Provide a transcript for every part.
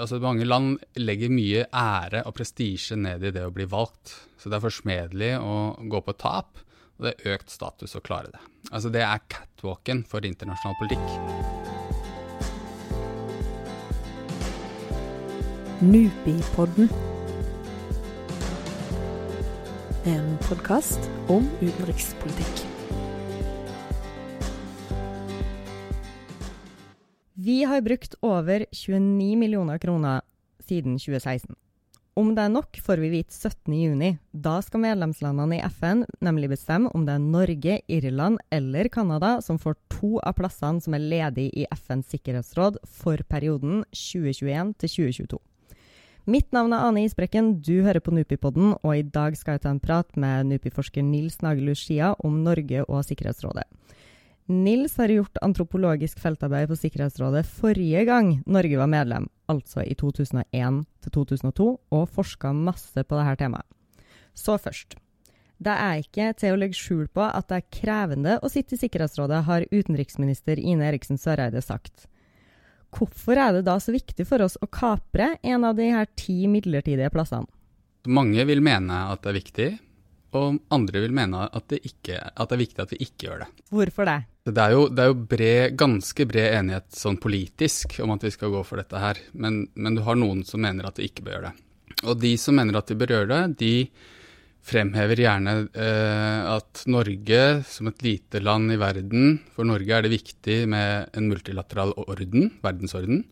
altså mange land legger mye ære og prestisje ned i det å bli valgt. Så det er forsmedelig å gå på tap, og det er økt status å klare det. Altså det er catwalken for internasjonal politikk. Nupipodden. En podkast om utenrikspolitikk. Vi har brukt over 29 millioner kroner siden 2016. Om det er nok, får vi vite 17.6. Da skal medlemslandene i FN nemlig bestemme om det er Norge, Irland eller Canada som får to av plassene som er ledige i FNs sikkerhetsråd for perioden 2021 til 2022. Mitt navn er Ane Isbrekken, du hører på Nupipodden, og i dag skal jeg ta en prat med Nupi-forsker Nils Nagelhus Skia om Norge og Sikkerhetsrådet. Nils har gjort antropologisk feltarbeid på Sikkerhetsrådet forrige gang Norge var medlem, altså i 2001 2002, og forska masse på dette temaet. Så først. Det er ikke til å legge skjul på at det er krevende å sitte i Sikkerhetsrådet, har utenriksminister Ine Eriksen Søreide sagt. Hvorfor er det da så viktig for oss å kapre en av de her ti midlertidige plassene? Mange vil mene at det er viktig, og andre vil mene at det, ikke, at det er viktig at vi ikke gjør det. Hvorfor det? Det er jo, det er jo bred, ganske bred enighet sånn politisk om at vi skal gå for dette her, men, men, du har noen som mener at vi ikke bør gjøre det. Og de som mener at de bør gjøre det, de fremhever gjerne eh, at Norge som et lite land i verden For Norge er det viktig med en multilateral orden, verdensorden.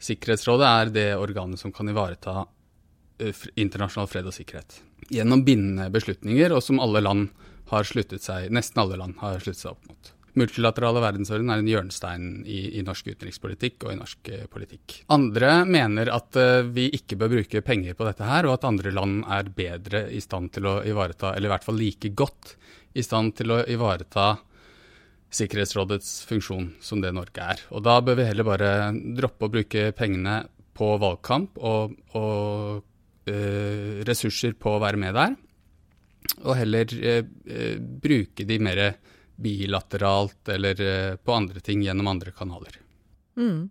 Sikkerhetsrådet er det organet som kan ivareta uh, internasjonal fred og sikkerhet gjennom bindende beslutninger, og som alle land har sluttet seg, nesten alle land har sluttet seg opp mot. Multilaterale verdensorden er en hjørnestein i, i, norsk utenrikspolitikk og i norsk eh, politikk. Andre mener at uh, vi ikke bør bruke penger på dette her, og at andre land er bedre i stand til å ivareta, eller i hvert fall like godt i stand til å ivareta Sikkerhetsrådets funksjon som det Norge er. Og da bør vi heller bare droppe å bruke pengene på valgkamp og, og uh, ressurser på å være med der, og heller uh, bruke de mer bilateralt eller på andre ting gjennom andre kanaler. Mm.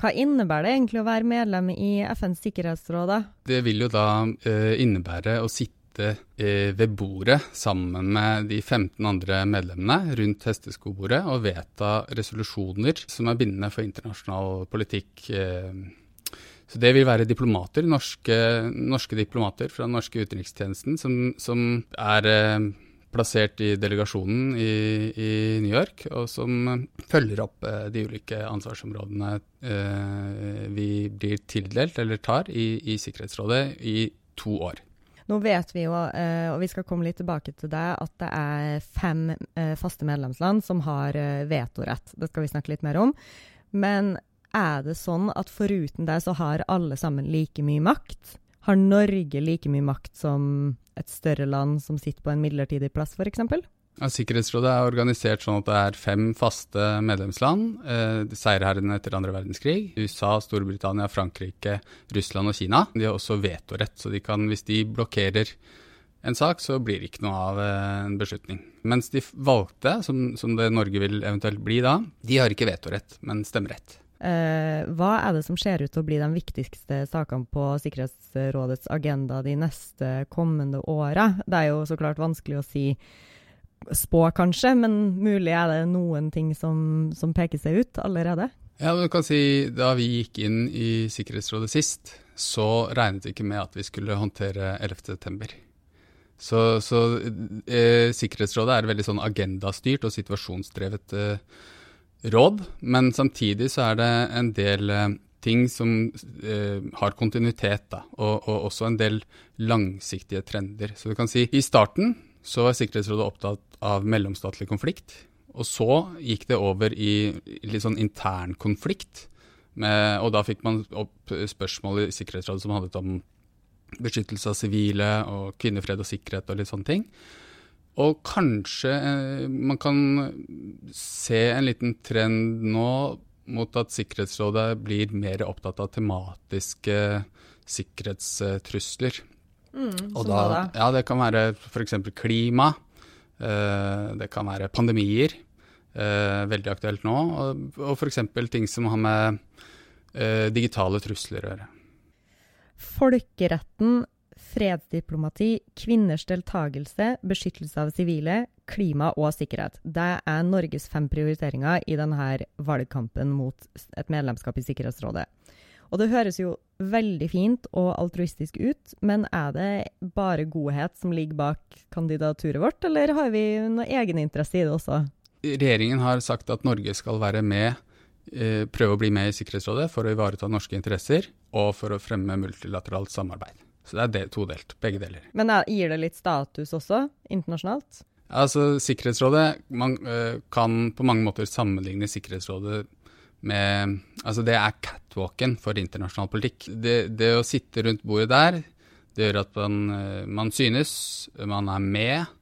Hva innebærer det egentlig å være medlem i FNs sikkerhetsråd? da? Det vil jo da innebære å sitte ved bordet sammen med de 15 andre medlemmene rundt hesteskobordet og vedta resolusjoner som er bindende for internasjonal politikk så det vil være diplomater, norske, norske diplomater fra den norske utenrikstjenesten, som, som er eh, plassert i delegasjonen i, i, New York, og som følger opp eh, de ulike ansvarsområdene eh, vi blir tildelt eller tar i, i Sikkerhetsrådet i to år. Nå vet vi jo, eh, og vi skal komme litt tilbake til det, at det er fem eh, faste medlemsland som har eh, vetorett. Det skal vi snakke litt mer om. Men er det sånn at foruten det så har alle sammen like mye makt? Har Norge like mye makt som et større land som sitter på en midlertidig plass, f.eks.? Ja, Sikkerhetsrådet er organisert sånn at det er fem faste medlemsland. Eh, seierherrene etter andre verdenskrig. USA, Storbritannia, Frankrike, Russland og Kina. De har også vetorett, så de kan, hvis de blokkerer en sak, så blir det ikke noe av eh, en beslutning. Mens de valgte, som, som det Norge vil eventuelt bli da, de har ikke vetorett, men stemmerett. Eh, hva er det som ser ut til å bli de viktigste sakene på Sikkerhetsrådets agenda de neste kommende åra? Det er jo så klart vanskelig å si spå, kanskje, men mulig er det noen ting som, som peker seg ut allerede? Ja, du kan si Da vi gikk inn i Sikkerhetsrådet sist, så regnet vi ikke med at vi skulle håndtere 11.9. Så, så eh, Sikkerhetsrådet er veldig sånn agendastyrt og situasjonsdrevet eh, råd, men samtidig så er det en del eh, ting som eh, har kontinuitet, da, og, og, også en del langsiktige trender. Så du kan si i starten så var Sikkerhetsrådet opptatt av mellomstatlig konflikt, og så gikk det over i litt sånn intern konflikt. Med, og da fikk man opp spørsmål i Sikkerhetsrådet som handlet om beskyttelse av sivile og kvinnefred og sikkerhet og litt sånne ting. Og kanskje eh, man kan se en liten trend nå mot at Sikkerhetsrådet blir mer opptatt av tematiske sikkerhetstrusler. Mm, og da, ja, det kan være f.eks. klima. Eh, det kan være pandemier. Eh, veldig aktuelt nå. Og, og f.eks. ting som har med eh, digitale trusler å gjøre. Folkeretten, fredsdiplomati, kvinners deltakelse, beskyttelse av sivile, klima og sikkerhet. Det er Norges fem prioriteringer i denne valgkampen mot et medlemskap i Sikkerhetsrådet. Og det høres jo veldig fint og altruistisk ut, men er det bare godhet som ligger bak kandidaturet vårt, eller har vi noe egeninteresse i det også? Regjeringen har sagt at Norge skal være med, eh, prøve å bli med i Sikkerhetsrådet for å ivareta norske interesser og for å fremme multilateralt samarbeid. Så det er del, todelt, begge deler. Men er, gir det litt status også, internasjonalt? Altså, Sikkerhetsrådet man, øh, kan på mange måter sammenligne Sikkerhetsrådet med Altså, det er catwalken for internasjonal politikk. Det, det å sitte rundt bordet der, det gjør at man, øh, man synes, man er med.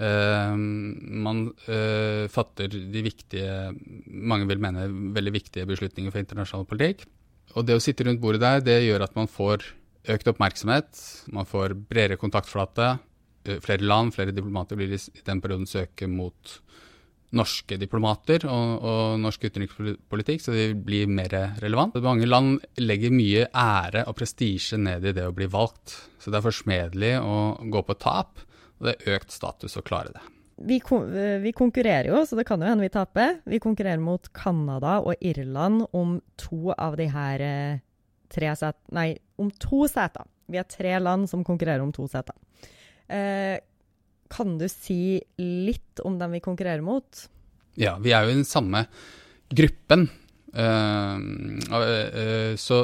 Uh, man uh, fatter de viktige, mange vil mene veldig viktige beslutninger for internasjonal politikk. Og det å sitte rundt bordet der, det gjør at man får økt oppmerksomhet, man får bredere kontaktflate. Eh, flere land, flere diplomater vil i den perioden søke mot norske diplomater og, og norsk utenrikspolitikk, så de blir mer relevant. Mange land legger mye ære og prestisje ned i det å bli valgt. Så det er forsmedelig å gå på tap, og det er økt status å klare det. Vi, vi, konkurrerer jo, så det kan jo hende vi taper. Vi konkurrerer mot Canada og Irland om to av de her eh, tre set, Nei, om to seter. Vi er tre land som konkurrerer om to seter. Eh, kan du si litt om dem vi konkurrerer mot? Ja, vi er jo i den samme gruppen. Uh, uh, så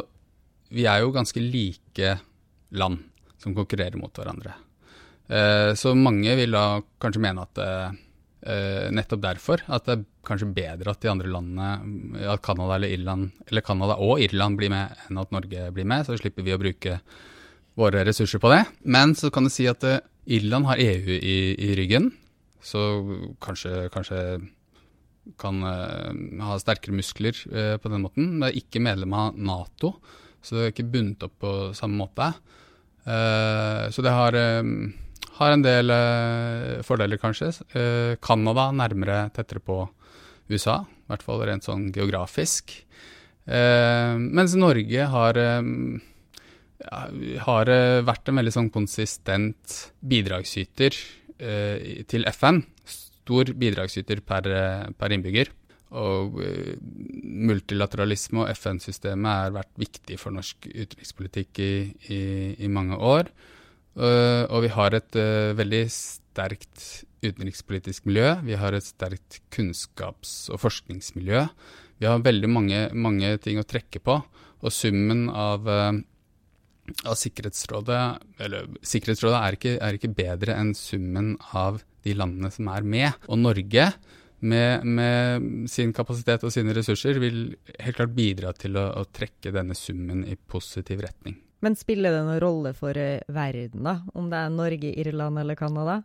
vi er jo ganske like land som konkurrerer mot hverandre. Uh, så mange vil da kanskje mene at nettopp derfor at det er kanskje bedre at de andre landene, at Canada eller Irland, eller Canada og Irland blir med, enn at Norge blir med. Så slipper vi å bruke våre ressurser på det. Men så kan du si at Irland har EU i, i ryggen, så kanskje, kanskje kan uh, ha sterkere muskler uh, på den måten. Det er ikke medlem av Nato, så det er ikke bundet opp på samme måte. Uh, så det har, har en del fordeler, kanskje. Canada nærmere, tettere på USA, i hvert fall rent sånn geografisk. mens Norge har ja, har uh, vært en veldig sånn konsistent bidragsyter uh, til FN. Stor bidragsyter per, per innbygger. Og multilateralisme og FN-systemet har vært viktig for norsk utenrikspolitikk i, i, i mange år. Og vi har et veldig sterkt utenrikspolitisk miljø. Vi har et sterkt kunnskaps- og forskningsmiljø. Vi har veldig mange, mange ting å trekke på. Og summen av av Sikkerhetsrådet Eller Sikkerhetsrådet er ikke, er ikke, bedre enn summen av de landene som er med. Og Norge, med, med, sin kapasitet og sine ressurser, vil helt klart bidra til å, å, trekke denne summen i positiv retning. Men spiller det noen rolle for uh, verden, da? Om det er Norge, Irland eller Canada?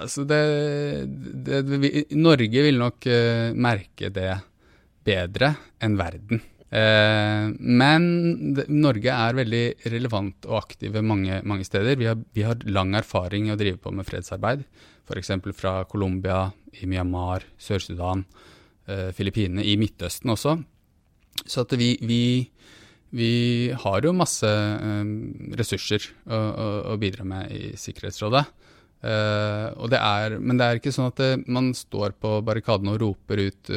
Altså det, det, det, Norge vil nok uh, merke det bedre enn verden. Eh, men Norge er veldig relevant og aktive mange, mange steder. Vi har, vi har, lang erfaring i å drive på med fredsarbeid, f.eks. fra Colombia, i Myanmar, Sør-Sudan, eh, Filippinene, i Midtøsten også. Så at vi, vi, vi har jo masse eh, ressurser å, å, å, bidra med i Sikkerhetsrådet. Det er, men det er ikke sånn at det, man står på barrikadene og roper ut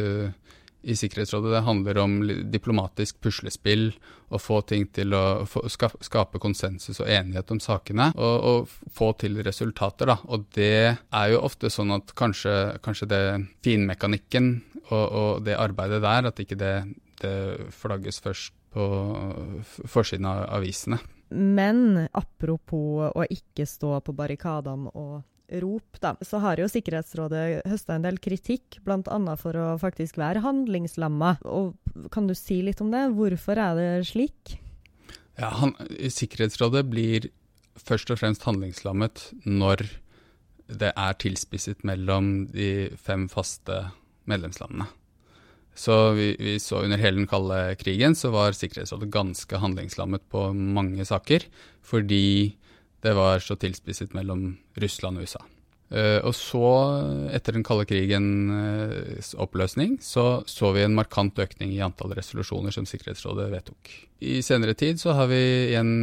i Sikkerhetsrådet. Det handler om diplomatisk puslespill, å få ting til å få, skape konsensus og enighet om sakene, og, og, få til resultater. Da. Og det er jo ofte sånn at kanskje, kanskje det finmekanikken og, og, det arbeidet der, at ikke det, det flagges først på forsiden av avisene. Men apropos å ikke stå på barrikadene og rop, da, så har jo Sikkerhetsrådet høsta en del kritikk, bl.a. for å faktisk være handlingslamma. Og kan du si litt om det? Hvorfor er det slik? Ja, han, Sikkerhetsrådet blir først og fremst handlingslammet når det er tilspisset mellom de fem faste medlemslandene. Så vi, vi, så under hele den kalde krigen så var Sikkerhetsrådet ganske handlingslammet på mange saker, fordi det var så tilspisset mellom Russland og USA. Uh, og så, etter den kalde krigens uh, oppløsning, så så vi en markant økning i antall resolusjoner som Sikkerhetsrådet vedtok. I senere tid så har vi igjen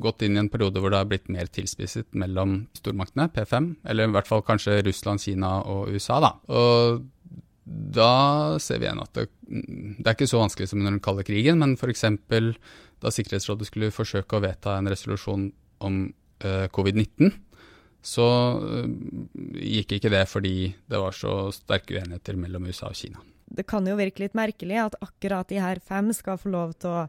gått inn i en periode hvor det har blitt mer tilspisset mellom stormaktene, P5, eller i hvert fall kanskje Russland, Kina og USA. da. Og da ser vi igjen at det, det er ikke så vanskelig som under den kalde krigen, men f.eks. da Sikkerhetsrådet skulle forsøke å vedta en resolusjon om uh, covid-19, så uh, gikk ikke det fordi det var så sterke uenigheter mellom USA og Kina. Det kan jo virke litt merkelig at akkurat de her fem skal få lov til å,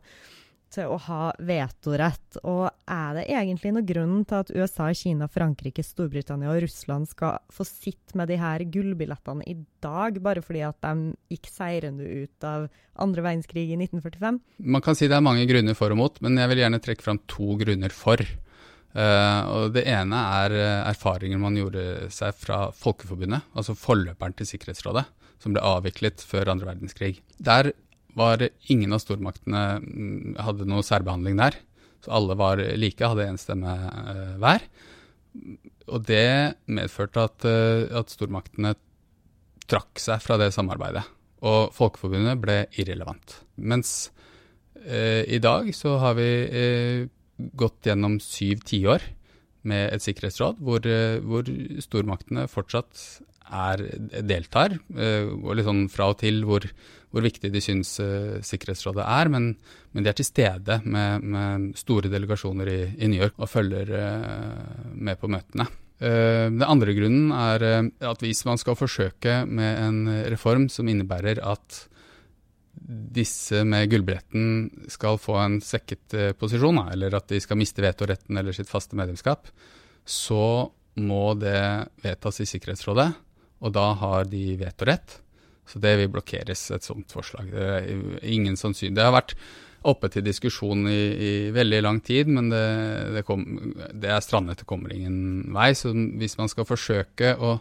til å ha vetorett. Og er det egentlig noen grunn til at USA, Kina, Frankrike, Storbritannia og Russland skal få sitte med de her gullbillettene i dag, bare fordi at de gikk seirende ut av andre verdenskrig i 1945? Man kan si det er mange grunner for og mot, men jeg vil gjerne trekke fram to grunner for. Uh, og Det ene er uh, erfaringer man gjorde seg fra Folkeforbundet, altså forløperen til Sikkerhetsrådet, som ble avviklet før andre verdenskrig. Der var ingen av stormaktene mm, hadde noe særbehandling der. Så alle var like, hadde én stemme uh, hver. Og det medførte at, at, stormaktene trakk seg fra det samarbeidet. Og Folkeforbundet ble irrelevant. Mens i dag så har vi gått gjennom syv tiår med et sikkerhetsråd hvor, eh, hvor, stormaktene fortsatt er, deltar. Uh, og litt sånn fra og til hvor, hvor viktig de syns uh, Sikkerhetsrådet er, men, men, de er til stede med, med store delegasjoner i, i, New York og følger uh, med på møtene. Den andre grunnen er at hvis man skal forsøke med en reform som innebærer at disse med gullbilletten skal få en svekket eh, posisjon, eller at de skal miste vetoretten eller sitt faste medlemskap, så må det vedtas i Sikkerhetsrådet, og da har de vetorett. Så det vil blokkeres, et sånt forslag. Det er ingen sannsyn. Det har vært oppe til diskusjon i, i veldig lang tid, men det, det, kom, det er strandet, det kommer ingen vei. Så hvis man skal forsøke å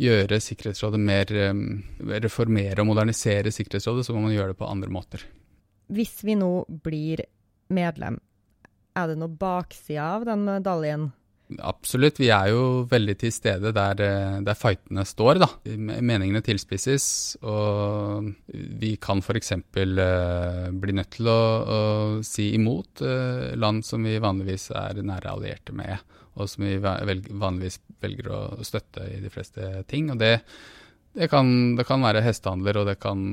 gjøre Sikkerhetsrådet mer Reformere og modernisere Sikkerhetsrådet, så må man gjøre det på andre måter. Hvis vi nå blir medlem, er det noe bakside av den medaljen? Absolutt. Vi er jo veldig til stede der, eh, der fightene står, da. Meningene tilspisses, og vi kan f.eks. Uh, bli nødt til å, å si imot uh, land som vi vanligvis er nære allierte med og som vi vanligvis velger å støtte i de fleste ting. Og det, det, kan, det kan, være hestehandler, og det kan,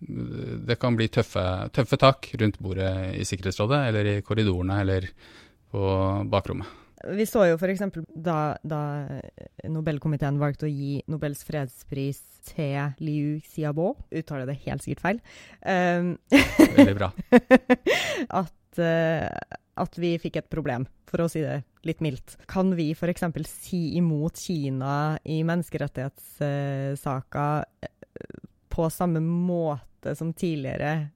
det kan bli tøffe, tøffe tak rundt bordet i Sikkerhetsrådet, eller i korridorene, eller på bakrommet. Vi så jo f.eks. Da, da Nobelkomiteen valgte å gi Nobels fredspris til Liu Xiaobo, uttaler det helt sikkert feil um, Veldig bra. at, uh, at vi fikk et problem, for å si det litt mildt. Kan vi f.eks. si imot Kina i menneskerettighetssaker uh, på samme måte som tidligere,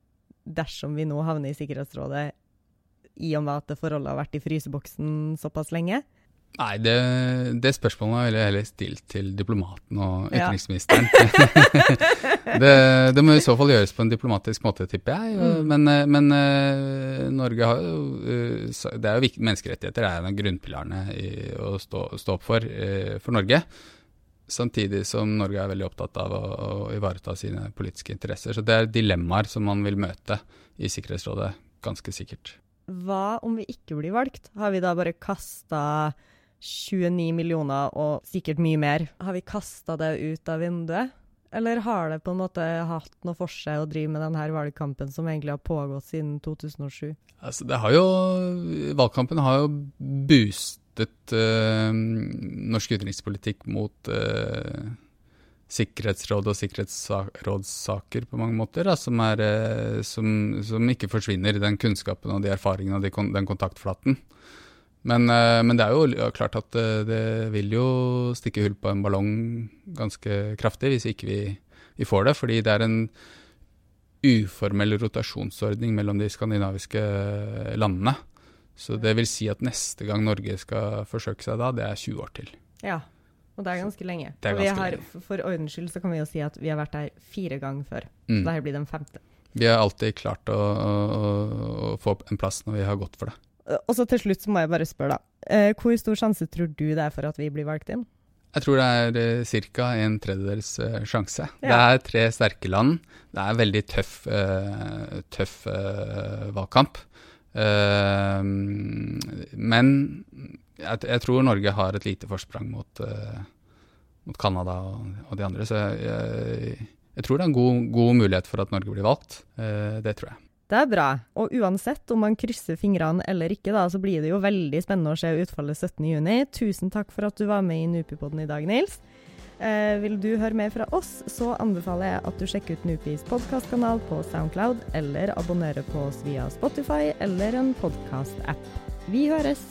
dersom vi nå havner i Sikkerhetsrådet i og med at det forholdet har vært i fryseboksen såpass lenge? Nei, det, det spørsmålet ville jeg heller stilt til diplomaten og utenriksministeren. Ja. det, det, må i så fall gjøres på en diplomatisk måte, tipper jeg. Mm. Men, eh, men, eh, Norge har jo eh, det er jo viktig, Menneskerettigheter er en av grunnpilarene å stå, stå opp for, for Norge. Samtidig som Norge er veldig opptatt av å, å ivareta sine politiske interesser. Så det er dilemmaer som man vil møte i Sikkerhetsrådet, ganske sikkert. Hva om vi ikke blir valgt? Har vi da bare kasta 29 millioner og sikkert mye mer? Har vi kasta det ut av vinduet? Eller har det på en måte hatt noe for seg å drive med denne valgkampen som egentlig har pågått siden 2007? Altså, det har jo, valgkampen har jo boostet øh, norsk utenrikspolitikk mot uh, sikkerhetsråd og sikkerhetsrådssaker på mange måter, da, som, er, eh, som, som, ikke forsvinner, den kunnskapen og de erfaringene og de, den kontaktflaten. Men, eh, men, det er jo klart at det, det, vil jo stikke hull på en ballong ganske kraftig hvis ikke vi, vi får det. Fordi det er en uformell rotasjonsordning mellom de skandinaviske landene. Så det vil si at neste gang Norge skal forsøke seg da, det er 20 år til. Ja, og det er ganske lenge. Er ganske har. For ordens skyld så kan vi jo si at vi har vært der fire ganger før. Mm. Så dette blir den femte. Vi har alltid klart å, å, å, få en plass når vi har gått for det. Og så til slutt så må jeg bare spørre, da. Eh, hvor stor sjanse tror du det er for at vi blir valgt inn? Jeg tror det er ca. en tredjedels sjanse. Ja. Det er tre sterke land. Det er veldig tøff, tøff valgkamp. men jeg, jeg, tror Norge har et lite forsprang mot, mot Canada og, og, de andre. Så jeg, jeg, tror det er en god, god, mulighet for at Norge blir valgt. det tror jeg. Det er bra. Og uansett om man krysser fingrene eller ikke, da, så blir det jo veldig spennende å se utfallet 17.6. Tusen takk for at du var med i Nupipodden i dag, Nils. Eh, vil du høre mer fra oss, så anbefaler jeg at du sjekker ut Nupis podkastkanal på Soundcloud, eller abonnerer på oss via Spotify eller en podkast-app. Vi høres!